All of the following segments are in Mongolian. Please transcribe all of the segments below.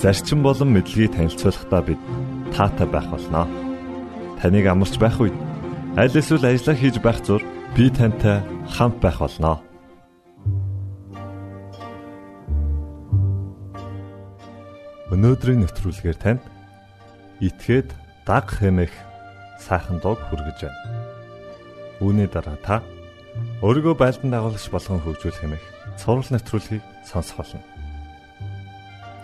зарчим болон мэдлэгийг танилцуулахдаа бид таатай байх болноо. Таныг амарч байх үед аль эсвэл ажиллаа хийж байх зур би тантай хамт байх болноо. Өнөөдрийн нэвтрүүлгээр танд итгээд даг хэмэх сайхан дуу хүргэж байна. Үүний дараа та өөрийгөө байлдан дагуулагч болгон хөгжүүлэх хэмэх цуврал нэвтрүүлгийг сонсох болно.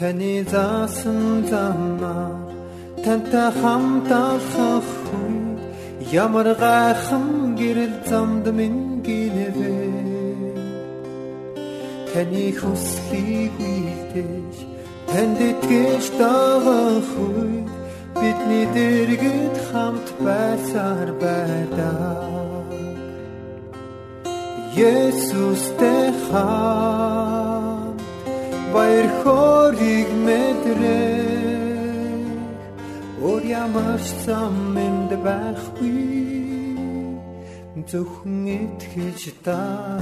Таны заасан замаар тантай хамт алхах үед ямар гайхан гэрэл замд минь гинэвэ. Таны хүслийг үйлдэж танд итгэж дагах үед бидний дэргэд хамт байсаар байдаа Есүстэй хамт баяр хориг мэдрээ Өөр ямар ч зам энд байхгүй. Зөвхөн итгэж даа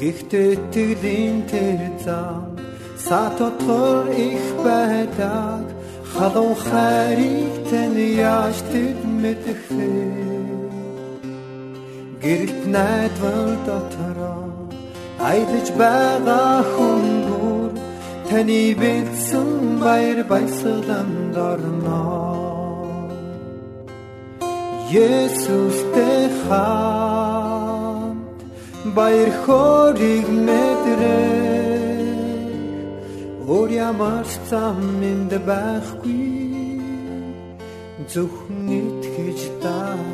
Гэхдээ тэглийн тэр зам сатотгор их байдаг. Халуун хайрыг тань яаж тэд мэдэх вэ? Гэрэлт найдвар дотороо аялаж байгаа хүн бүр таны бэлсэн баяр баясгаланд орно. Есүстэй хамт баяр хориг мэдрээ өөр ямар зам энд байхгүй зөвхөн итгэж даа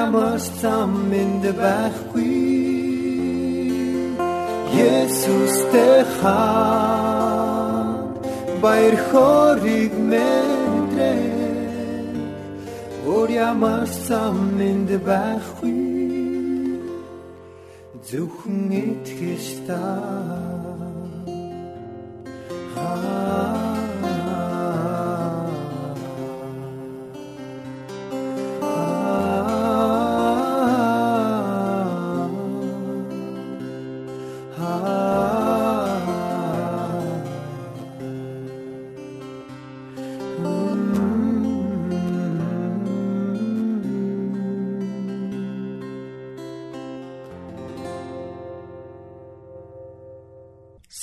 өөр ямар зам энд байхгүй. Есүстэй хаа баяр хориг мэдрээ өөр ямар зам энд байхгүй. Зөвхөн итгэж та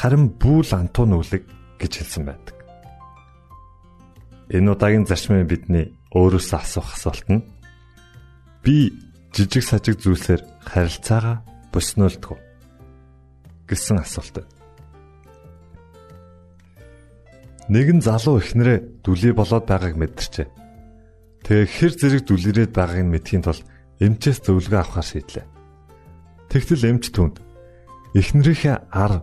харин бүүл антуу нүглэг гэж хэлсэн байдаг. Энэ удаагийн зарчмын бидний өөрөөсөө асуух асуулт нь би жижиг сажиг зүйлсээр харилцаагаа боснолдгоо гэсэн асуулт. Нэгэн залуу ихнэрээ дүлий болоод байгааг мэдэрчээ. Тэгээ хэр зэрэг дүлэрээд байгааг нь мэдхийн тулд эмчээс зөвлөгөө авахар шийдлээ. Тэгтэл эмч түнд эхнэрийнхээ ар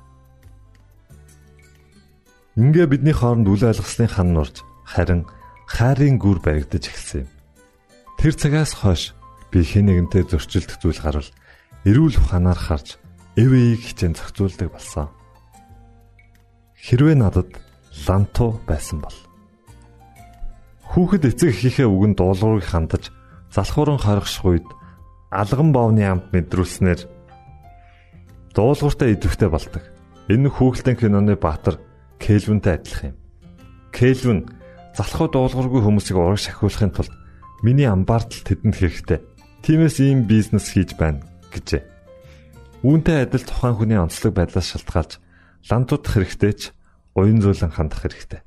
Ингээ бидний хооронд үл ойлгослын хан нурж харин хайрын гүр баригдаж эхэлсэн юм. Тэр цагаас хойш би хэн нэгэнтэй зөрчилдөх зүйл гарвал эрүүл ухаанаар харж эвэйг хичээн зохицуулдаг болсон. Хэрвээ надад ланту байсан бол хүүхэд эцэг эхийнхээ үгэнд дуулуурыг хандаж залхууран хоригших үед алган боовны амт мэдрүүлснээр дуулууртай идэвхтэй болдог. Энэ хүүхэлдэйн киноны баатар Кельвинтэй адилхан юм. Кельвин залхуу дуулуургүй хүмүүсийг ураг шахиулахын тулд миний амбаартал тэдэнд хэрэгтэй. Тиймээс ийм бизнес хийж байна гэжээ. Үүнтэй адил тухайн хүний онцлог байдлаас шалтгаалж лантуудах хэрэгтэй ч уян зөөлөн хандах хэрэгтэй.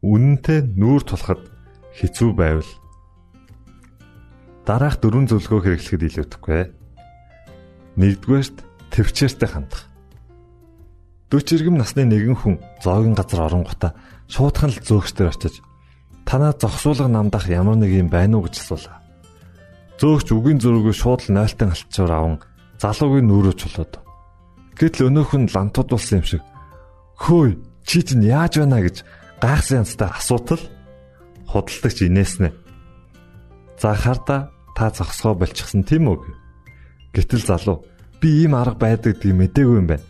Үнэнтэй нүүр тулахад хэцүү байвал дараах дөрвөн зөвлөгөө хэрэглэхэд илүүдэхгүй. Нэгдүгээрт төвчээртэй хандах. 40 иргэм насны нэгэн хүн зоогийн газар оронгота шуудхан л зөөгчдөр очиж танаа зогсуулга намдах ямар нэг юм байна уу гэж асуулаа. Зөөгч үгийн зөрүүгөө шууд л нойлтон алтчаар аван залуугийн нүрөө чулууд. Гэтэл өнөөх нь лантуудулсан юм шиг хөөе чи чинь яаж байна гэж гайхсан янзтай асуутал худалдагч инээснэ. За харда та зогсгоо болчихсон тийм үү? Гэтэл залуу би ийм арга байдаг гэдгийг мэдээгүй юм байна.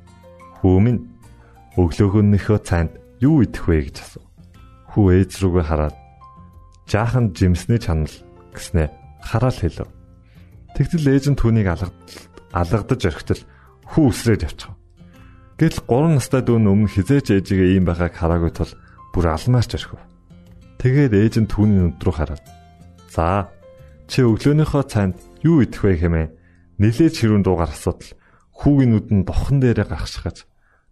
Хүү минь өглөөгөнийхөө цайнд юу идэх вэ гэж асуув. Хүү ээж рүүгээ хараад жаахан жимсний чанал гэснээ хараал хэлв. Тэгтэл ээж нь түүнийг алгадаж орхитол хүү үсрээд явчихав. Гэтэл 3 настай дүү өмнө хизээч ээжигээ ийм байгааг хараагүй тул бүр алмаарч орхив. Тэгээд ээж нь түүний нүд рүү хараад "За, чи өглөөнийхөө цайнд юу идэх вэ хэмээн нилээж хэрүүн дуугаар асуудал хүүгийн нүдэн дохон дээрээ гаргашгаж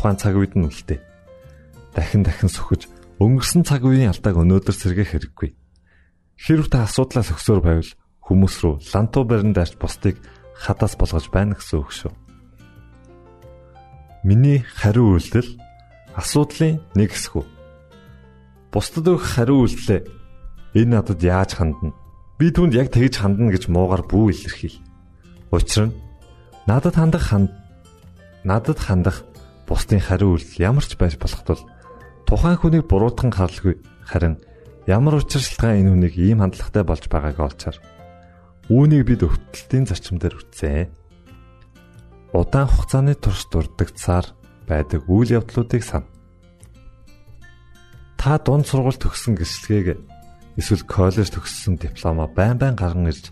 тухайн цаг үед нь үлдээ. Дахин дахин сөхөж өнгөрсөн цаг үеийн алдааг өнөөдөр сэргээх хэрэггүй. Хэрв та асуудлаас өгсөөр байвал хүмүүс рүү лантуу барин даарч бусдыг хадаас болгож байна гэсэн үг шүү. Миний хариу үйлдэл асуудлын нэг хэсэг. Бусдад өгөх хариу үйлдэлээ энэ надад яаж хандна? Би түнд яг тэгж хандна гэж муугар бүү илэрхийл. Учир нь надад хандах ханд надад хандах бусдын хариу үйлдэл ямар ч байж болох тул тухайн хүнийг буруутган харлгүй харин Ямар учиршилтгаан энэ хүнийг ийм хандлагатай болж байгааг олчаар үүнийг бид өвтөлтийн зарчим дээр үтсэн. Удаан хугацааны турш дурддагцаар байдаг үйл явдлуудыг сан. Та дунд сургууль төгссөн гэрчлэгийг эсвэл коллеж төгссөн дипломоо байн байн гарган ирж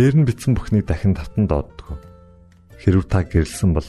дээр нь бичсэн бүхнийг дахин татан дооддог. Хэрв та гэрэлсэн бол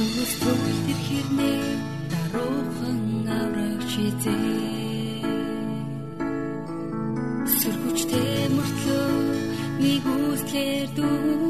Төгс төгөл тэр хэрнээ даруухан авраг шизээ Сөргөчтэй мөртлөө нэг үслэр дүүрээ